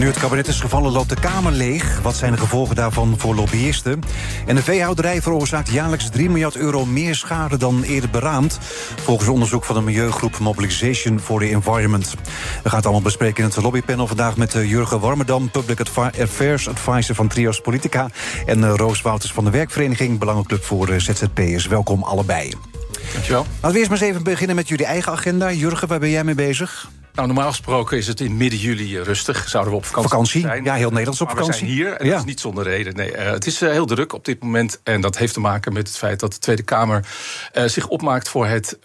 Nu het kabinet is gevallen, loopt de Kamer leeg. Wat zijn de gevolgen daarvan voor lobbyisten? En de veehouderij veroorzaakt jaarlijks 3 miljard euro meer schade dan eerder beraamd. Volgens onderzoek van de milieugroep Mobilization for the Environment. We gaan het allemaal bespreken in het lobbypanel vandaag met eh, Jurgen Warmerdam, Public Affairs Advisor van Trios Politica. En eh, Roos Wouters van de Werkvereniging, Belangenclub voor eh, ZZP'ers. Welkom allebei. Dankjewel. Laten we eerst maar eens even beginnen met jullie eigen agenda. Jurgen, waar ben jij mee bezig? Nou, normaal gesproken is het in midden juli eh, rustig. Zouden we op vakantie, Vakantie? zijn. Ja, heel Nederlands op Maar vakantie. We zijn hier en Ja. dat is niet zonder reden. Nee, eh, het is eh, heel druk op dit moment. En dat heeft te maken met het feit dat de Tweede Kamer zich opmaakt voor het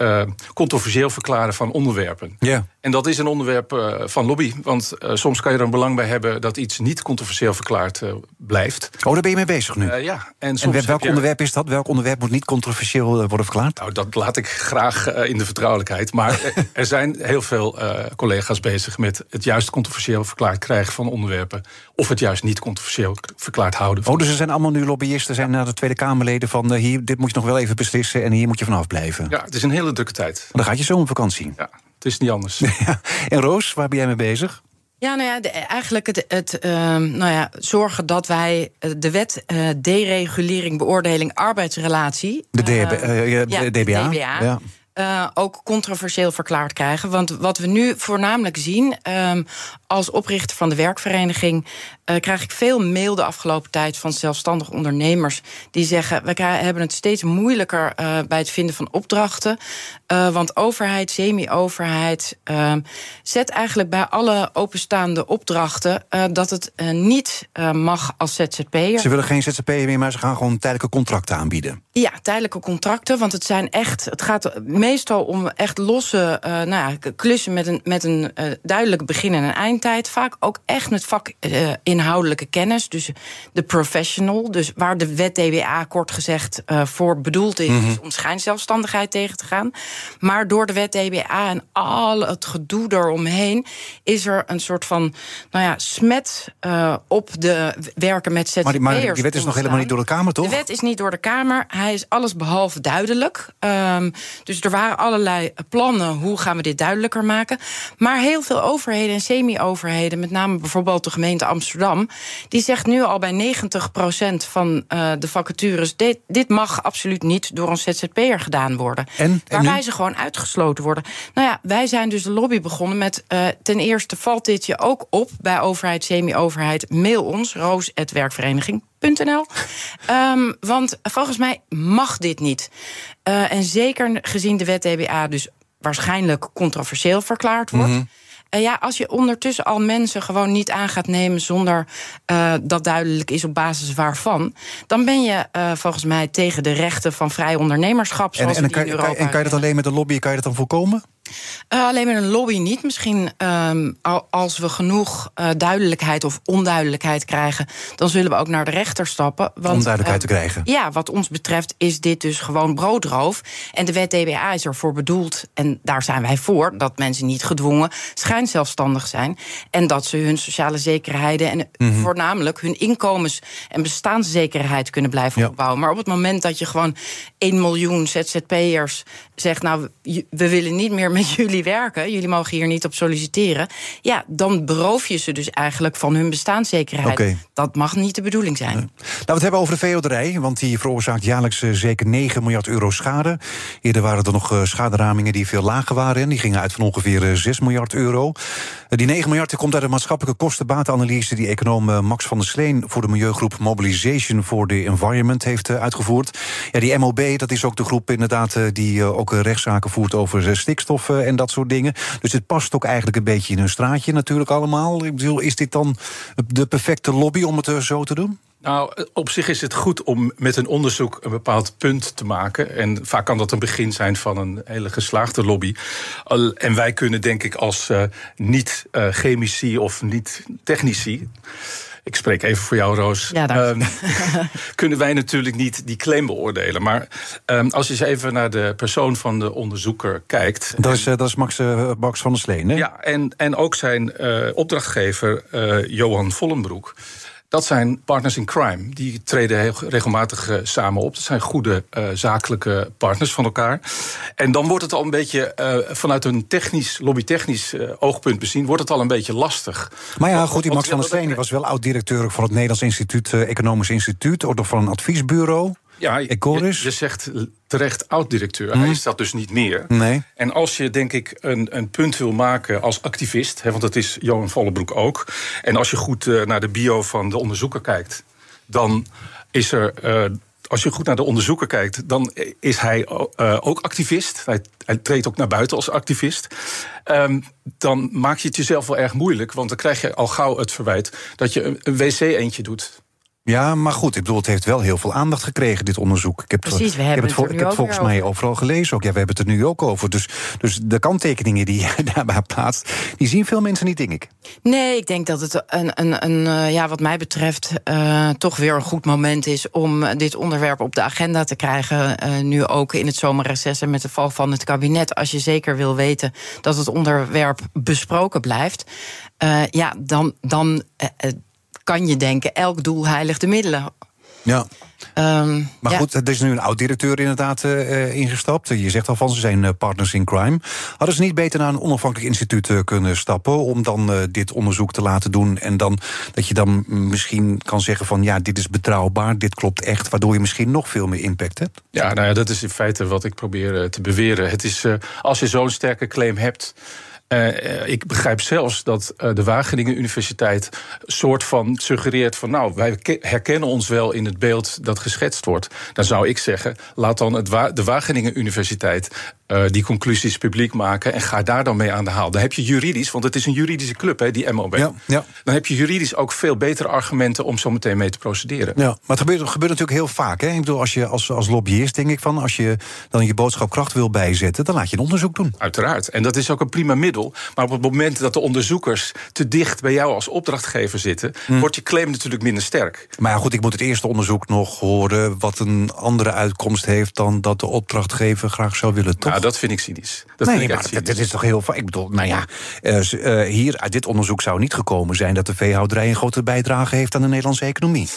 controversieel verklaren van onderwerpen. Ja. En dat is een onderwerp van lobby. Want soms kan je er een belang bij hebben dat iets niet controversieel verklaard blijft. Oh, daar ben je mee bezig nu. Ja, en en soms welk heb je- onderwerp is dat? Welk onderwerp moet niet controversieel worden verklaard? Nou, dat laat ik graag in de vertrouwelijkheid. Maar er zijn heel veel collega's bezig met het juist controversieel verklaard krijgen van onderwerpen. Of het juist niet controversieel verklaard houden. Oh, dus er zijn allemaal nu lobbyisten, zijn naar de Tweede Kamerleden van eh, hier, dit moet je nog wel even beslissen en hier moet je vanaf blijven. Ja, het is een hele drukke tijd. Dan gaat je zo op vakantie. Ja, het is niet anders. Ja. En Roos, waar ben jij mee bezig? Ja, nou ja, de- eigenlijk het, het ehm, nou ja, zorgen dat wij eh, de wet eh, deregulering beoordeling arbeidsrelatie. De, eh, DB, eh, ja, ja, de de DBA. DBA. Ja. Eh, ook controversieel verklaard krijgen. Want wat we nu voornamelijk zien, ehm, als oprichter van de werkvereniging, eh, krijg ik veel mail de afgelopen tijd van zelfstandig ondernemers die zeggen: we hebben het steeds moeilijker eh, bij het vinden van opdrachten. Eh, want overheid, semi-overheid, ehm, zet eigenlijk bij alle openstaande opdrachten dat het niet mag als ZZP'er. Ze willen geen ZZP'er meer, maar ze gaan gewoon tijdelijke contracten aanbieden. Ja, tijdelijke contracten. Want het zijn echt. Het gaat meestal om echt losse nou ja, klussen met een, met een duidelijk begin en een eindtijd. Vaak ook echt met vakinhoudelijke kennis. Dus de professional. Dus waar de wet DWA kort gezegd eh, voor bedoeld is, is om schijnzelfstandigheid tegen te gaan. Maar door de wet DBA en al het gedoe eromheen is er een soort van nou ja, smet eh, op de werken met ZZP'ers. Maar die, maar die wet is nog helemaal niet door de Kamer, toch? De wet is niet door de Kamer. Hij is alles behalve duidelijk. Ehm, dus er waren allerlei plannen. Hoe gaan we dit duidelijker maken? Maar heel veel overheden en semi-overheden, met name bijvoorbeeld de gemeente Amsterdam, die zegt nu al bij 90% van eh, de vacatures: dit, dit mag absoluut niet door een ZZP'er gedaan worden. En? Waarbij ze gewoon uitgesloten worden. Nou ja, wij zijn dus de lobby begonnen met. eh, ten eerste valt dit je ook op bij overheid, semi-overheid. Mail ons, roos.werkvereniging.nl. Ehm, want volgens mij mag dit niet. Eh, en zeker gezien de wet DBA dus waarschijnlijk controversieel verklaard wordt. Mhm. Eh, ja, als je ondertussen al mensen gewoon niet aan gaat nemen zonder eh, dat duidelijk is op basis waarvan, dan ben je eh, volgens mij tegen de rechten van vrij ondernemerschap. En, Zoals en, dan die kan, in kan- Europa en kan je dat alleen met een lobby kan je dat dan voorkomen? Eh, alleen met een lobby niet. Misschien ehm, al- als we genoeg eh, duidelijkheid of onduidelijkheid krijgen, dan zullen we ook naar de rechter stappen. Want, Om duidelijkheid te eh, krijgen. Ja, wat ons betreft is dit dus gewoon broodroof. En de wet DBA is ervoor bedoeld, en daar zijn wij voor, dat mensen niet gedwongen schijnzelfstandig zijn. En dat ze hun sociale zekerheden en Mhm. voornamelijk hun inkomens- en bestaanszekerheid kunnen blijven Ja. opbouwen. Maar op het moment dat je gewoon 1 miljoen ZZP'ers zegt, nou, we willen niet meer met jullie werken, jullie mogen hier niet op solliciteren. Ja, dan beroof je ze dus eigenlijk van hun bestaanszekerheid. Dat mag niet de bedoeling zijn. Laten we het hebben over de veehouderij, want die veroorzaakt jaarlijks eh, zeker 9 miljard euro schade. Eerder waren er nog eh, schaderamingen die veel lager waren. En die gingen uit van ongeveer eh, 6 miljard euro. Eh, die 9 miljard die komt uit de maatschappelijke kostenbatenanalyse die econoom eh, Max van der Sleen voor de milieugroep Mobilization for the Environment heeft eh, uitgevoerd. Ja, die MOB, dat is ook de groep inderdaad eh, die eh, ook eh, rechtszaken voert over eh, stikstof eh, en dat soort dingen. Dus het past ook eigenlijk een beetje in hun straatje natuurlijk allemaal. Ik bedoel, is dit dan de perfecte lobby om het eh, zo te doen? Nou, op zich is het goed om met een onderzoek een bepaald punt te maken. En vaak kan dat een begin zijn van een hele geslaagde lobby. En wij kunnen, denk ik, als eh, niet-chemici of niet-technici. Ik spreek even voor jou, Roos. Ja, dank. Ehm, kunnen wij natuurlijk niet die claim beoordelen. Maar ehm, als je eens even naar de persoon van de onderzoeker kijkt. Dat is, eh, dat is Max, eh, Max van der Sleen, hè? Ja, en, en ook zijn eh, opdrachtgever eh, Johan Vollenbroek. Dat zijn partners in crime. Die treden heel regelmatig eh, samen op. Dat zijn goede eh, zakelijke partners van elkaar. En dan wordt het al een beetje eh, vanuit een technisch, lobbytechnisch oogpunt bezien, wordt het al een beetje lastig. Maar ja, Want- goed, die want- Max van der Sleen die was wel oud-directeur van het Nederlands Instituut, Economisch Instituut, ook nog van een adviesbureau. Ja, je, zegt terecht oud-directeur. Hij is dat dus niet meer. Nee. En als je, denk ik, een, een punt wil maken als activist... Hè, want dat is Johan Vollenbroek ook... en als je goed eh, naar de bio van de onderzoeker kijkt... dan is er... eh, als je goed naar de onderzoeker kijkt, dan is hij eh, ook activist. Hij, hij treedt ook naar buiten als activist. Ehm, dan maak je het jezelf wel erg moeilijk. Want dan krijg je al gauw het verwijt dat je een, een wc-eentje doet. Ja, maar goed, ik bedoel, het heeft wel heel veel aandacht gekregen, dit onderzoek. Ik heb, Precies, we ik heb hebben het, het ik heb ook volgens mij over. overal gelezen ook. Ja, we hebben het er nu ook over. Dus, dus de kanttekeningen die je daarbij plaatst, die zien veel mensen niet, denk ik. Nee, ik denk dat het een, een, een eh, ja, wat mij betreft eh, toch weer een goed moment is om dit onderwerp op de agenda te krijgen. eh, nu ook in het zomerreces en met de val van het kabinet. Als je zeker wil weten dat het onderwerp besproken blijft, ja, dan, dan kan je denken: elk doel heiligt de middelen. Ja. Ehm, Maar ja. goed, er is nu een oud-directeur inderdaad eh, eh, ingestapt. Je zegt al van, ze zijn eh, partners in crime. Hadden ze niet beter naar een onafhankelijk instituut kunnen stappen... om dan eh, dit onderzoek te laten doen... en dan dat je dan misschien kan zeggen van... ja, dit is betrouwbaar, dit klopt echt... waardoor je misschien nog veel meer impact hebt? Ja, nou ja, dat is in feite wat ik probeer te beweren. Het is, eh, als je zo'n sterke claim hebt. Eh, ik begrijp zelfs dat eh, de Wageningen Universiteit soort van suggereert van nou, wij ke- herkennen ons wel in het beeld dat geschetst wordt. Dan zou ik zeggen, laat dan het de Wageningen Universiteit eh, die conclusies publiek maken en ga daar dan mee aan de haal. Dan heb je juridisch, want het is een juridische club, hè, die MOB. Ja, ja. Dan heb je juridisch ook veel betere argumenten om zo meteen mee te procederen. Ja, maar het gebeurt, het gebeurt natuurlijk heel vaak. Hè? Ik bedoel, als je als, als lobbyist, denk ik van... als je dan je boodschap kracht wil bijzetten... dan laat je een onderzoek doen. Uiteraard. En dat is ook een prima middel. Maar op het moment dat de onderzoekers te dicht bij jou als opdrachtgever zitten, wordt je claim natuurlijk minder sterk. Maar ja, goed, ik moet het eerste onderzoek nog horen... wat een andere uitkomst heeft dan dat de opdrachtgever graag zou willen, toch? Nou, dat vind ik cynisch. Dat nee, vind ik maar echt dat, cynisch. dat is toch heel vaak. Ik bedoel, nou ja, eh, eh, hier uit dit onderzoek zou niet gekomen zijn dat de veehouderij een grote bijdrage heeft aan de Nederlandse economie.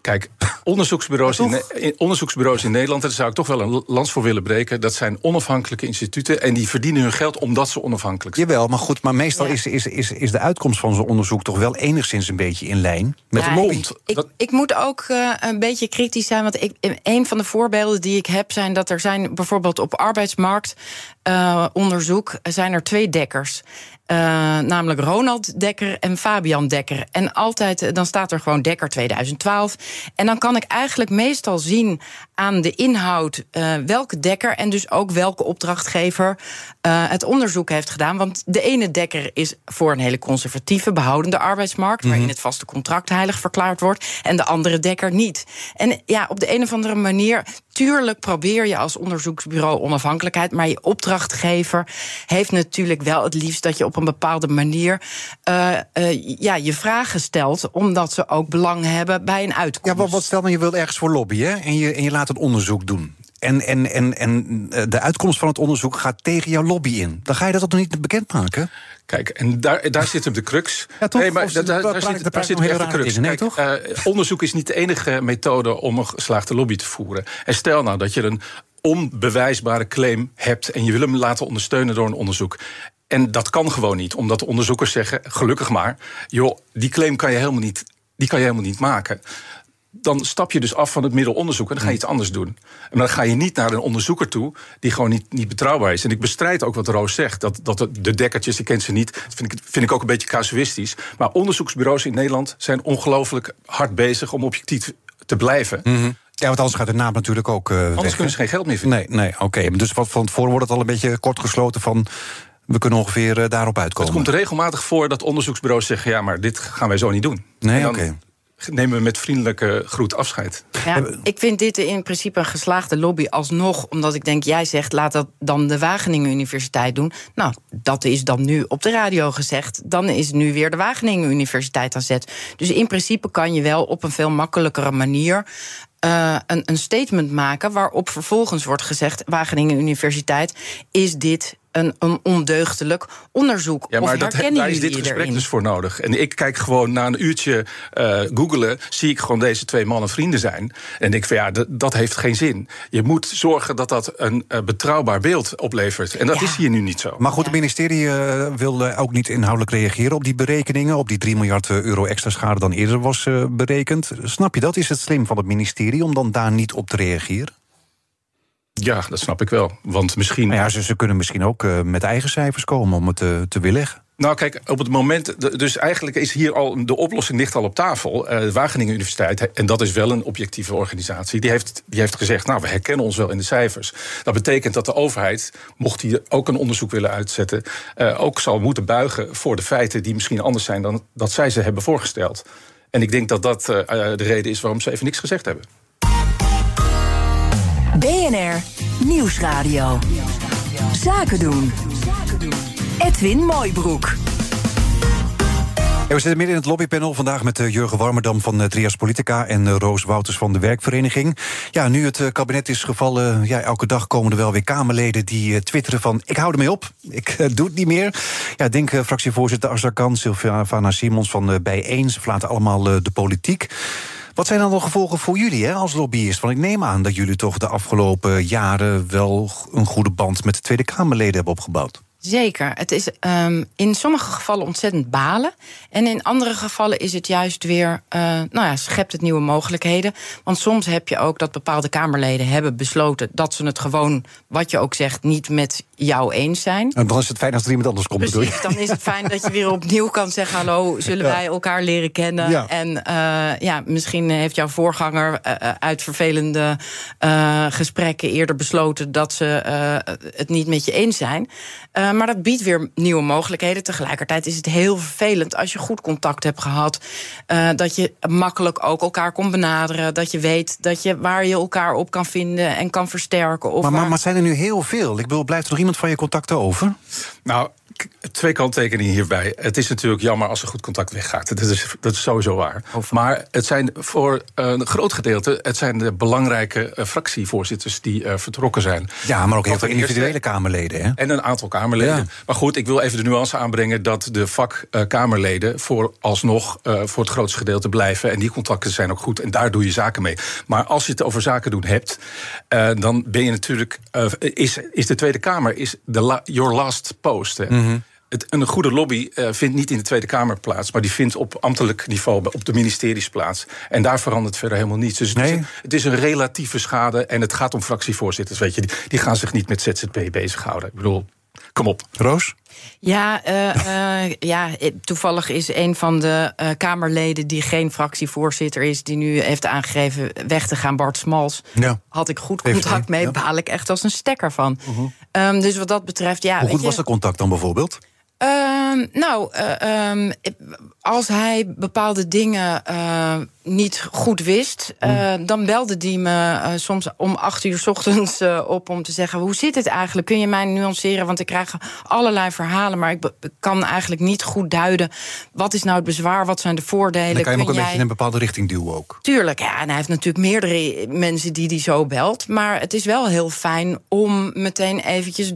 Kijk, onderzoeksbureaus in, onderzoeksbureaus in Nederland, daar zou ik toch wel een lans voor willen breken. Dat zijn onafhankelijke instituten en die verdienen hun geld omdat ze onafhankelijk zijn. Jawel, maar goed, maar meestal Ja. is, is, is, is de uitkomst van zo'n onderzoek toch wel enigszins een beetje in lijn met Ja, de. Komt Ik, ik moet ook eh, een beetje kritisch zijn. Want ik, een van de voorbeelden die ik heb zijn dat er zijn bijvoorbeeld op arbeidsmarktonderzoek zijn er twee dekkers. Eh, namelijk Ronald Dekker en Fabian Dekker. En altijd, eh, dan staat er gewoon Dekker 2012. En dan kan ik eigenlijk meestal zien aan de inhoud eh, welke Dekker en dus ook welke opdrachtgever eh, het onderzoek heeft gedaan. Want de ene Dekker is voor een hele conservatieve, behoudende arbeidsmarkt, waarin het vaste contract heilig verklaard wordt, en de andere Dekker niet. En ja, op de een of andere manier, tuurlijk probeer je als onderzoeksbureau onafhankelijkheid, maar je opdrachtgever heeft natuurlijk wel het liefst dat je op een bepaalde manier eh, ja, je vragen stelt, omdat ze ook belang hebben bij een uitkomst. Ja, maar wat stel nou, je wil ergens voor lobbyen en je, en je laat een onderzoek doen. En, en, en, en eh, de uitkomst van het onderzoek gaat tegen jouw lobby in. Dan ga je dat toch niet bekendmaken? Kijk, en daar, daar zit hem de crux. Ja, toch? Nee, maar daar, zit, daar echt de crux. Nee, Kijk, eh, onderzoek is niet de enige methode om een geslaagde lobby te voeren. En stel nou dat je een onbewijsbare claim hebt en je wil hem laten ondersteunen door een onderzoek. En dat kan gewoon niet, omdat de onderzoekers zeggen, gelukkig maar, joh, die claim kan je helemaal niet, die kan je helemaal niet maken. Dan stap je dus af van het middelonderzoek en dan ga je iets anders doen. En dan ga je niet naar een onderzoeker toe die gewoon niet, niet betrouwbaar is. En ik bestrijd ook wat Roos zegt, dat, dat de- de dekkertjes, ik ken ze niet, dat vind ik, vind ik ook een beetje casuïstisch. Maar onderzoeksbureaus in Nederland zijn ongelooflijk hard bezig om objectief te blijven. Ja, want anders gaat de naam natuurlijk ook eh weg. Anders hè? kunnen ze geen geld meer vinden. Nee, nee, oké. Dus wat van tevoren wordt het al een beetje kort gesloten van... we kunnen ongeveer eh, daarop uitkomen. Het komt regelmatig voor dat onderzoeksbureaus zeggen: ja, maar dit gaan wij zo niet doen. Nee, oké. Nemen we met vriendelijke groet afscheid. Ja, ik vind dit in principe een geslaagde lobby alsnog. Omdat ik denk, jij zegt, laat dat dan de Wageningen Universiteit doen. Nou, dat is dan nu op de radio gezegd. Dan is nu weer de Wageningen Universiteit aan zet. Dus in principe kan je wel op een veel makkelijkere manier uh, een, een statement maken waarop vervolgens wordt gezegd: Wageningen Universiteit, is dit een, een ondeugdelijk onderzoek. Ja, maar dat, daar is dit gesprek dus voor nodig. En ik kijk gewoon na een uurtje uh, googelen, zie ik gewoon deze twee mannen vrienden zijn. En denk van ja, dat heeft geen zin. Je moet zorgen dat dat een uh, betrouwbaar beeld oplevert. En dat is hier nu niet zo. Maar goed, het ministerie uh, wilde ook niet inhoudelijk reageren op die berekeningen. Op die 3 miljard euro extra schade dan eerder was berekend. Snap je dat? Is het slim van het ministerie om dan daar niet op te reageren? Ja, dat snap ik wel. Want misschien. ja, ze, ze kunnen misschien ook uh, met eigen cijfers komen om het uh, te weerleggen. Nou, kijk, op het moment. Dus eigenlijk is hier al. De oplossing ligt al op tafel. Uh, de Wageningen Universiteit, en dat is wel een objectieve organisatie. Die heeft, die heeft gezegd. Nou, we herkennen ons wel in de cijfers. Dat betekent dat de overheid, mocht die ook een onderzoek willen uitzetten. ook zal moeten buigen voor de feiten die misschien anders zijn dan dat zij ze hebben voorgesteld. En ik denk dat dat de reden is waarom ze even niks gezegd hebben. BNR Nieuwsradio. Zaken doen. Edwin Mooibroek. we zitten midden in het lobbypanel vandaag met uh, Jurgen Warmerdam van uh, Trias Politica en uh, Roos Wouters van de Werkvereniging. Ja, nu het kabinet is gevallen, ja, elke dag komen er wel weer Kamerleden die twitteren van ik hou ermee op, ik doe het niet meer. Ja, denk fractievoorzitter Azarkan, Sylvana Simons van Bijeen, ze verlaten allemaal de politiek. Wat zijn dan de gevolgen voor jullie hè, als lobbyist? Want ik neem aan dat jullie toch de afgelopen jaren wel een goede band met de Tweede Kamerleden hebben opgebouwd. Zeker. Het is um, in sommige gevallen ontzettend balen. En in andere gevallen is het juist weer, uh, nou ja, schept het nieuwe mogelijkheden. Want soms heb je ook dat bepaalde Kamerleden hebben besloten dat ze het gewoon, wat je ook zegt, niet met jou eens zijn. En dan is het fijn als er iemand anders komt, Precies? Dan is het fijn dat je weer opnieuw kan zeggen: hallo, zullen wij elkaar leren kennen? Ja. En uh, ja, misschien heeft jouw voorganger uh, uit vervelende gesprekken eerder besloten dat ze het niet met je eens zijn. Uh, maar dat biedt weer nieuwe mogelijkheden. Tegelijkertijd is het heel vervelend als je goed contact hebt gehad. Uh, dat je makkelijk ook elkaar kon benaderen. Dat je weet dat je, waar je elkaar op kan vinden en kan versterken. Of maar, maar, maar zijn er nu heel veel? Ik bedoel, blijft er nog iemand van je contacten over? Nou, twee kanttekeningen hierbij. Het is natuurlijk jammer als er goed contact weggaat. Dat is, dat is sowieso waar. Maar het zijn voor een groot gedeelte... het zijn de belangrijke uh, fractievoorzitters die uh, vertrokken zijn. Ja, maar ook heel veel individuele Kamerleden. Hè? En een aantal Kamerleden. Ja. Maar goed, ik wil even de nuance aanbrengen... dat de vakkamerleden uh, vooralsnog uh, voor het grootste gedeelte blijven. En die contacten zijn ook goed. En daar doe je zaken mee. Maar als je het over zaken doen hebt... Uh, dan ben je natuurlijk... is, is de Tweede Kamer is de la, your last post. Hè? Mm -hmm. Het, een goede lobby uh, vindt niet in de Tweede Kamer plaats, maar die vindt op ambtelijk niveau, op de ministeries plaats. En daar verandert verder helemaal niets. Dus het, nee. is, een, het is, een, relatieve schade en het gaat om fractievoorzitters. Weet je, die, die gaan zich niet met ZZP bezighouden. Ik bedoel, kom op. Roos? Ja, uh, uh, ja, toevallig is een van de uh, Kamerleden die geen fractievoorzitter is, die nu heeft aangegeven weg te gaan, Bart Smals. Ja. Had ik goed contact mee, ja. baal ik echt als een stekker van. -huh. Um, dus wat dat betreft, ja. Hoe goed was de contact dan bijvoorbeeld? Uh, nou, uh, um, als hij bepaalde dingen uh, niet goed wist, mm. dan belde hij me soms om acht uur s ochtends op om te zeggen: hoe zit het eigenlijk? Kun je mij nuanceren? Want ik krijg allerlei verhalen, maar ik kan eigenlijk niet goed duiden wat is nou het bezwaar, wat zijn de voordelen. Dan kan je hem ook een beetje in een bepaalde richting duwen ook. Tuurlijk, ja. En hij heeft natuurlijk meerdere mensen die hij zo belt, maar het is wel heel fijn om meteen eventjes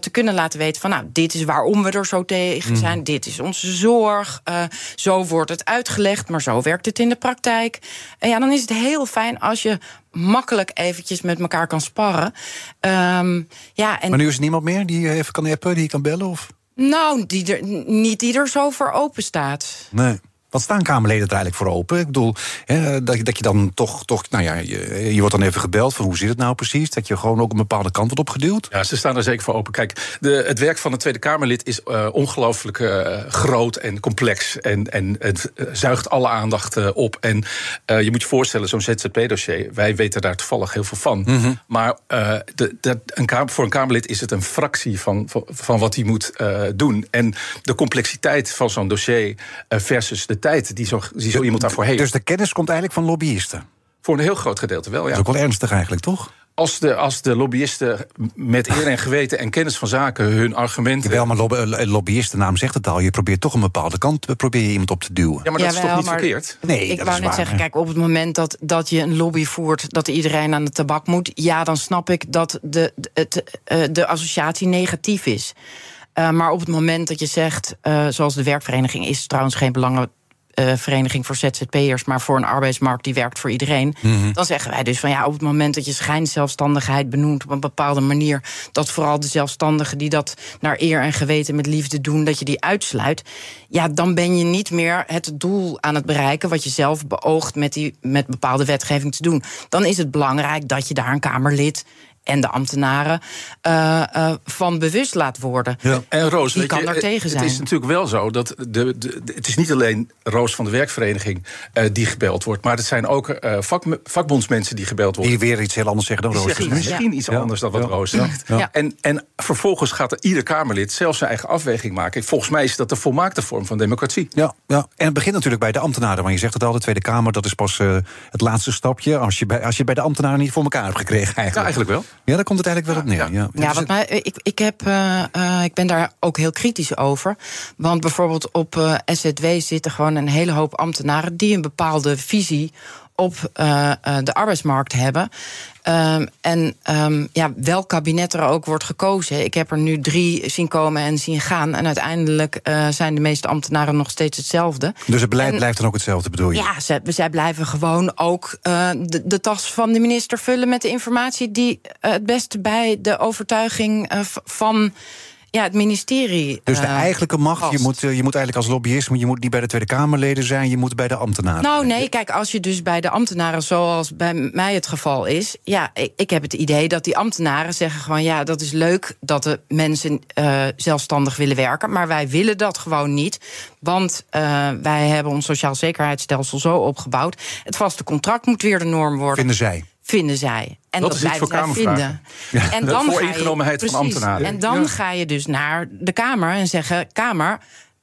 te kunnen laten weten van, nou, dit is waarom we er zo tegen zijn. Mm. Dit is onze zorg. Uh, zo wordt het uitgelegd, maar zo werkt het in de praktijk. En ja, dan is het heel fijn als je makkelijk eventjes met elkaar kan sparren. Um, ja, en... Maar nu is er niemand meer die even kan appen, die kan bellen? Of? Nou, die er, niet die er zo voor open staat. Nee. Wat staan Kamerleden er eigenlijk voor open? Ik bedoel, hè, dat, dat je dan toch, toch nou ja, je, je, wordt dan even gebeld van hoe zit het nou precies? Dat je gewoon ook een bepaalde kant wordt opgeduwd? Ja, ze staan er zeker voor open. Kijk, de, het werk van een Tweede Kamerlid is uh, ongelooflijk uh, groot en complex. En, en het zuigt alle aandacht uh, op. En je moet je voorstellen, zo'n ZZP-dossier, wij weten daar toevallig heel veel van. Mm -hmm. Maar de, de, een, voor een Kamerlid is het een fractie van, van, van wat hij moet doen. En de complexiteit van zo'n dossier versus de de tijd die zo, die zo iemand daarvoor heeft. Dus de kennis komt eigenlijk van lobbyisten? Voor een heel groot gedeelte wel, ja. Dat is ook wel ernstig eigenlijk, toch? Als de, als de lobbyisten met eer en geweten en kennis van zaken hun argumenten. Wel, maar lobby, eh, lobbyistennaam zegt het al. Je probeert toch een bepaalde kant eh, probeer je iemand op te duwen. Ja, maar dat is toch niet verkeerd? Nee, ik dat wou is net waar, zeggen, kijk, op het moment dat, dat je een lobby voert dat iedereen aan de tabak moet, ja, dan snap ik dat de, de, het, eh, de associatie negatief is. Eh, maar op het moment dat je zegt, eh, zoals de werkvereniging is trouwens geen belangen. Eh, vereniging voor ZZP'ers, maar voor een arbeidsmarkt die werkt voor iedereen. Mhm. Dan zeggen wij dus van ja, op het moment dat je schijnzelfstandigheid benoemt op een bepaalde manier, dat vooral de zelfstandigen die dat naar eer en geweten met liefde doen, dat je die uitsluit. Ja, dan ben je niet meer het doel aan het bereiken wat je zelf beoogt met, die, met bepaalde wetgeving te doen. Dan is het belangrijk dat je daar een Kamerlid en de ambtenaren eh, eh, van bewust laat worden. En Roos, Die weet kan je, daar tegen het zijn. is natuurlijk wel zo dat de, de, de- het is niet alleen Roos van de werkvereniging eh, die gebeld wordt, maar het zijn ook eh, vak, vakbondsmensen die gebeld worden. Die weer iets heel anders zeggen dan Roos. zeggen gezegd. misschien iets Ja. anders dan wat Ja. Roos zegt. Ja. En, en vervolgens gaat er ieder Kamerlid zelf zijn eigen afweging maken. Volgens mij is dat de volmaakte vorm van democratie. Ja, ja, en het begint natuurlijk bij de ambtenaren. Want je zegt het al, de Tweede Kamer, dat is pas eh, het laatste stapje. Als je, bij, als je bij de ambtenaren niet voor elkaar hebt gekregen Ja, eigenlijk. eigenlijk wel. Ja, daar komt het eigenlijk wel op neer. Ja, Ja, Dus wat mij, ik, ik, heb, eh, eh, ik ben daar ook heel kritisch over. Want bijvoorbeeld op eh, SZW zitten gewoon een hele hoop ambtenaren die een bepaalde visie op eh, eh, de arbeidsmarkt hebben. Ehm, en ehm, ja, welk kabinet er ook wordt gekozen. Ik heb er nu drie zien komen en zien gaan. En uiteindelijk eh, zijn de meeste ambtenaren nog steeds hetzelfde. Dus het beleid En- blijft dan ook hetzelfde, bedoel je? Ja, zij, zij blijven gewoon ook de, de tas van de minister vullen met de informatie die het beste bij de overtuiging van ja, het ministerie. Dus de eh, eigenlijke macht, je moet, eh, je moet eigenlijk als lobbyist... je moet niet bij de Tweede Kamerleden zijn, je moet bij de ambtenaren. Nou, nee, kijk, als je dus bij de ambtenaren, zoals bij mij het geval is. Ja, ik, ik heb het idee dat die ambtenaren zeggen gewoon: ja, dat is leuk dat de mensen eh, zelfstandig willen werken. Maar wij willen dat gewoon niet. Want wij hebben ons sociaal zekerheidsstelsel zo opgebouwd. Het vaste contract moet weer de norm worden. Vinden zij. Vinden zij. En Dat dat, blijven voor zij vinden. En De dan ga je- vooringenomenheid van ambtenaren. En dan Ja. ga je dus naar de Kamer en zeggen: Kamer,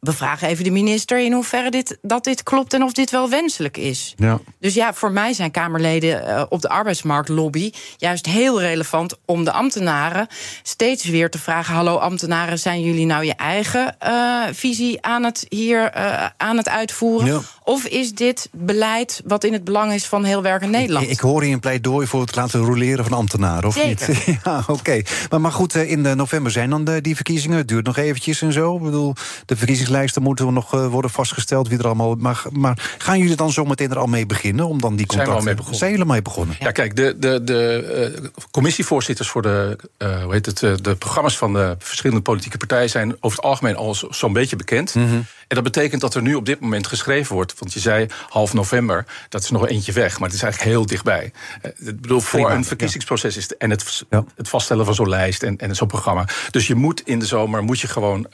we vragen even de minister in hoeverre dit, dat dit klopt en of dit wel wenselijk is. Ja. Dus ja, voor mij zijn Kamerleden eh, op de arbeidsmarktlobby juist heel relevant om de ambtenaren steeds weer te vragen: Hallo ambtenaren, zijn jullie nou je eigen eh, visie aan het hier eh, aan het uitvoeren? Ja. Of is dit beleid wat in het belang is van heel werkend Nederland? Ik, ik hoor hier een pleidooi voor het laten roleren van ambtenaren, of Zeker. niet? Ja, oké. Maar, maar goed, in de november zijn dan de, die verkiezingen. Het duurt nog eventjes en zo. Ik bedoel, de verkiezingslijsten moeten nog eh, worden vastgesteld. Wie er allemaal, maar, maar gaan jullie dan zo meteen er al mee beginnen? Om dan die Zijn we al contacten... mee begonnen. Zijn jullie mee begonnen? Ja, kijk, de, de, de eh, commissievoorzitters voor de, eh, hoe heet het, de programma's van de verschillende politieke partijen zijn over het algemeen al zo- zo'n beetje bekend. Mhm. En dat betekent dat er nu op dit moment geschreven wordt. Want je zei half november, dat is nog eentje weg, maar het is eigenlijk heel dichtbij. Ik bedoel, voor Prima, een ja. verkiezingsproces is het, en het, Ja. het vaststellen van zo'n lijst en, en zo'n programma. Dus je moet in de zomer moet je gewoon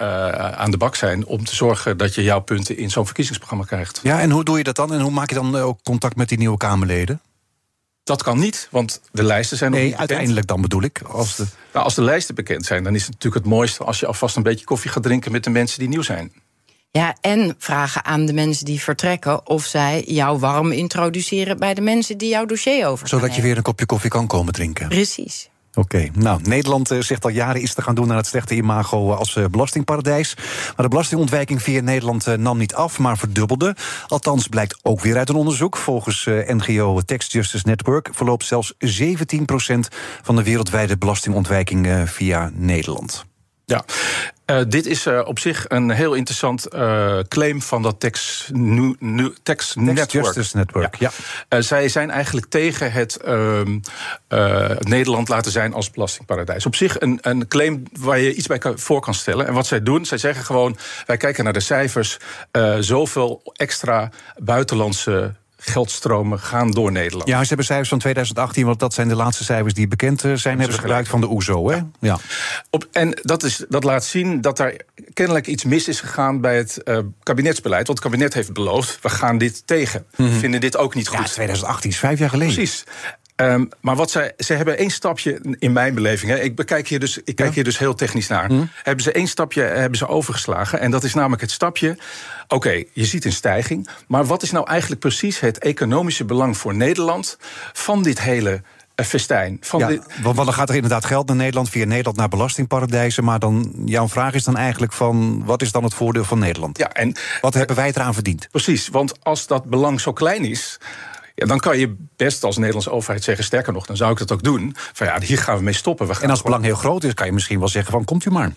aan de bak zijn om te zorgen dat je jouw punten in zo'n verkiezingsprogramma krijgt. Ja, en hoe doe je dat dan? En hoe maak je dan eh, ook contact met die nieuwe Kamerleden? Dat kan niet, want de lijsten zijn nog Nee, niet bekend. uiteindelijk dan bedoel ik. Als de... Nou, als de lijsten bekend zijn, dan is het natuurlijk het mooiste als je alvast een beetje koffie gaat drinken met de mensen die nieuw zijn. Ja, en vragen aan de mensen die vertrekken of zij jou warm introduceren bij de mensen die jouw dossier over Zodat je weer een kopje koffie kan komen drinken. Precies. Oké, nou, Nederland eh, zegt al jaren iets te gaan doen aan het slechte imago eh, als eh, belastingparadijs. Maar de belastingontwijking via Nederland nam niet af, maar verdubbelde. Althans, blijkt ook weer uit een onderzoek. Volgens NGO Tax Justice Network verloopt zelfs 17% van de wereldwijde belastingontwijking via Nederland. Ja, Eh, dit is eh, op zich een heel interessant eh, claim van dat Tax, nu, nu, tax, Network. Justice Network, ja. Zij zijn eigenlijk tegen het ehm, eh, Nederland laten zijn als belastingparadijs. Op zich een, een claim waar je iets bij kan- voor kan stellen. En wat zij doen, zij zeggen gewoon: wij kijken naar de cijfers. zoveel extra buitenlandse geldstromen gaan door Nederland. Ja, ze hebben cijfers van 2018, want dat zijn de laatste cijfers die bekend eh, zijn. Hebben ze gebruikt van de OESO, hè? Ja. Op, en dat, is, dat laat zien dat er kennelijk iets mis is gegaan bij het eh, kabinetsbeleid. Want het kabinet heeft beloofd: we gaan dit tegen. We vinden dit ook niet ja, goed. 2018 is vijf jaar geleden. Precies. Ehm, maar wat zij, ze hebben één stapje in mijn beleving. Hè, ik, bekijk hier dus, ik kijk hier dus heel technisch naar. Hm. Hebben ze één stapje hebben ze overgeslagen. En dat is namelijk het stapje. Oké, je ziet een stijging. Maar wat is nou eigenlijk precies het economische belang voor Nederland van dit hele eh, festijn? Van Ja, want dan gaat er inderdaad geld naar Nederland, via Nederland naar belastingparadijzen. Maar dan, jouw vraag is dan eigenlijk van, wat is dan het voordeel van Nederland? ja, en Wat hebben wij eraan verdiend? Precies, want als dat belang zo klein is. Ja, dan kan je best als Nederlandse overheid zeggen, sterker nog, dan zou ik dat ook doen. Van ja, hier gaan we mee stoppen. We gaan En als het belang heel groot is, kan je misschien wel zeggen van, komt u maar.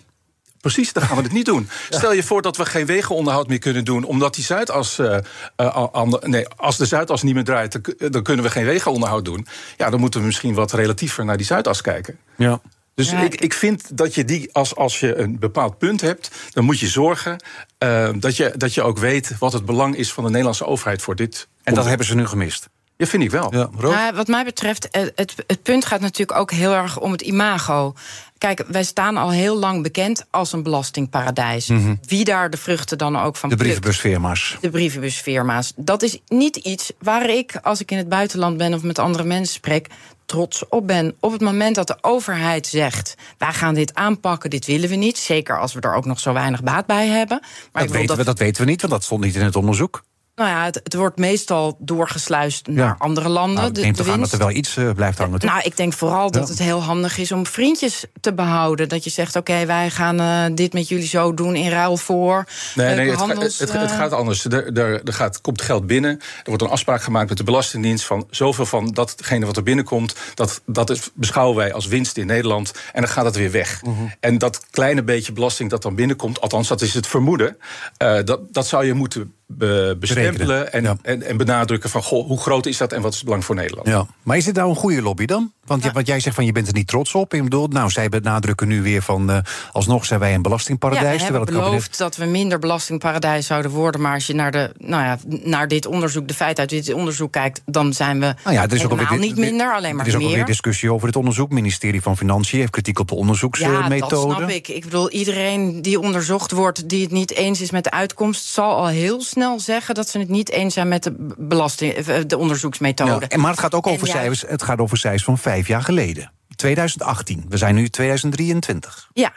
Precies, dan gaan we het niet doen. Stel je voor dat we geen wegenonderhoud meer kunnen doen, omdat die Zuidas. eh, eh, aan- nee, als de Zuidas niet meer draait, dan kun- dan kunnen we geen wegenonderhoud doen. Ja, dan moeten we misschien wat relatiever naar die Zuidas kijken. Ja. Dus Ja, ik, ik vind dat je die, als, als je een bepaald punt hebt, dan moet je zorgen eh, dat, je, dat je ook weet wat het belang is van de Nederlandse overheid voor dit. En dat hebben ze nu gemist. Ja, vind ik wel. Ja? Nou, wat mij betreft, eh, het, het punt gaat natuurlijk ook heel erg om het imago. Kijk, wij staan al heel lang bekend als een belastingparadijs. Wie daar de vruchten dan ook van Mhm. de brievenbusfirma's. De brievenbusfirma's. Dat is niet iets waar ik, als ik in het buitenland ben of met andere mensen spreek, trots op ben. Op het moment dat de overheid zegt: wij gaan dit aanpakken, dit willen we niet. Zeker als we er ook nog zo weinig baat bij hebben. Maar Dat ik weten, we, dat weten we niet, want dat stond niet in het onderzoek. Nou ja, het, het wordt meestal doorgesluist naar Ja. andere landen. Nou, ik de, neem de toch aan dat er wel iets eh, blijft hangen, toch? Nou, ik denk vooral dat het heel handig is om vriendjes te behouden. Dat je zegt, oké, wij gaan eh, dit met jullie zo doen in ruil voor. Nee, nee het, handels, het, het eh, gaat anders. Er, er, er gaat, komt geld binnen. Er wordt een afspraak gemaakt met de Belastingdienst van zoveel van datgene wat er binnenkomt, dat, dat is, beschouwen wij als winst in Nederland. En dan gaat het weer weg. Mhm. En dat kleine beetje belasting dat dan binnenkomt, althans dat is het vermoeden, eh, dat, dat zou je moeten be- bestempelen en, ja. en, en benadrukken van goh, hoe groot is dat en wat is het belang voor Nederland? Ja. Maar is dit nou een goede lobby dan? Want wat jij zegt van je bent er niet trots op. Ik bedoel, nou, zij benadrukken nu weer van eh, alsnog zijn wij een Ja, belastingparadijs. we hebben kabinet- dat we minder belastingparadijs zouden worden. Maar als je naar, de, nou ja, naar dit onderzoek, de feiten uit dit onderzoek kijkt, dan zijn we Nou ja, er is ook alweer, niet minder, alleen maar Er is ook meer. alweer discussie over het onderzoek. Het ministerie van Financiën heeft kritiek op de Ja, onderzoeksmethode. dat snap ik. Ik bedoel, iedereen die onderzocht wordt, die het niet eens is met de uitkomst, zal al heel snel zeggen dat ze het niet eens zijn met de belasting, eh, de onderzoeksmethode. Ja, en maar het gaat ook over ja, cijfers. Het gaat over cijfers van vijf jaar geleden. 2018. We zijn nu 2023. Ja.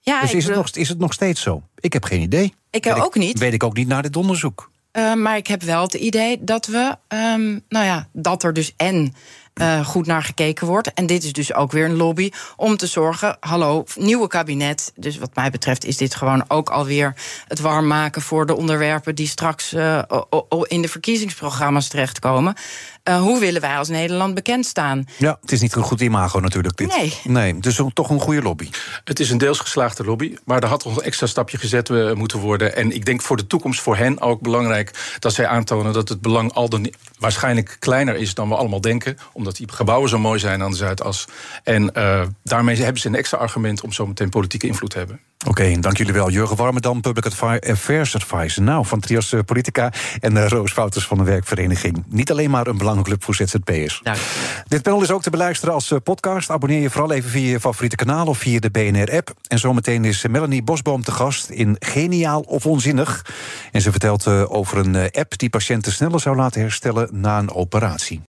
Ja, dus is het, nog, is het nog steeds zo? Ik heb geen idee. ik Weet ook niet. Weet ik ook niet naar dit onderzoek. Eh, maar ik heb wel het idee dat we, ehm, nou ja, dat er dus en eh, goed naar gekeken wordt. En dit is dus ook weer een lobby om te zorgen, hallo, nieuwe kabinet. Dus wat mij betreft is dit gewoon ook alweer het warm maken voor de onderwerpen die straks eh, o- o- in de verkiezingsprogramma's terechtkomen. Eh, hoe willen wij als Nederland bekend staan? Ja, het is niet een goed imago natuurlijk. Dit. Nee. Nee, dus toch een goede lobby. Het is een deels geslaagde lobby, maar er had nog een extra stapje gezet moeten worden. En ik denk voor de toekomst voor hen ook belangrijk dat zij aantonen dat het belang al dan niet- waarschijnlijk kleiner is dan we allemaal denken, omdat die gebouwen zo mooi zijn aan de Zuidas. En eh, daarmee hebben ze een extra argument om zo meteen politieke invloed te hebben. Oké, dank jullie wel. Jurgen Warmerdam, Public Affairs Advisor. Nou, van Trias eh, Politica en eh, Roos Wouters van de Werkvereniging. Niet alleen maar een belangenclub voor ZZP'ers. Dit panel is ook te beluisteren als podcast. Abonneer je vooral even via je favoriete kanaal of via de BNR-app. En zometeen is Melanie Bosboom te gast in Geniaal of Onzinnig. En ze vertelt eh, over een eh, app die patiënten sneller zou laten herstellen na een operatie.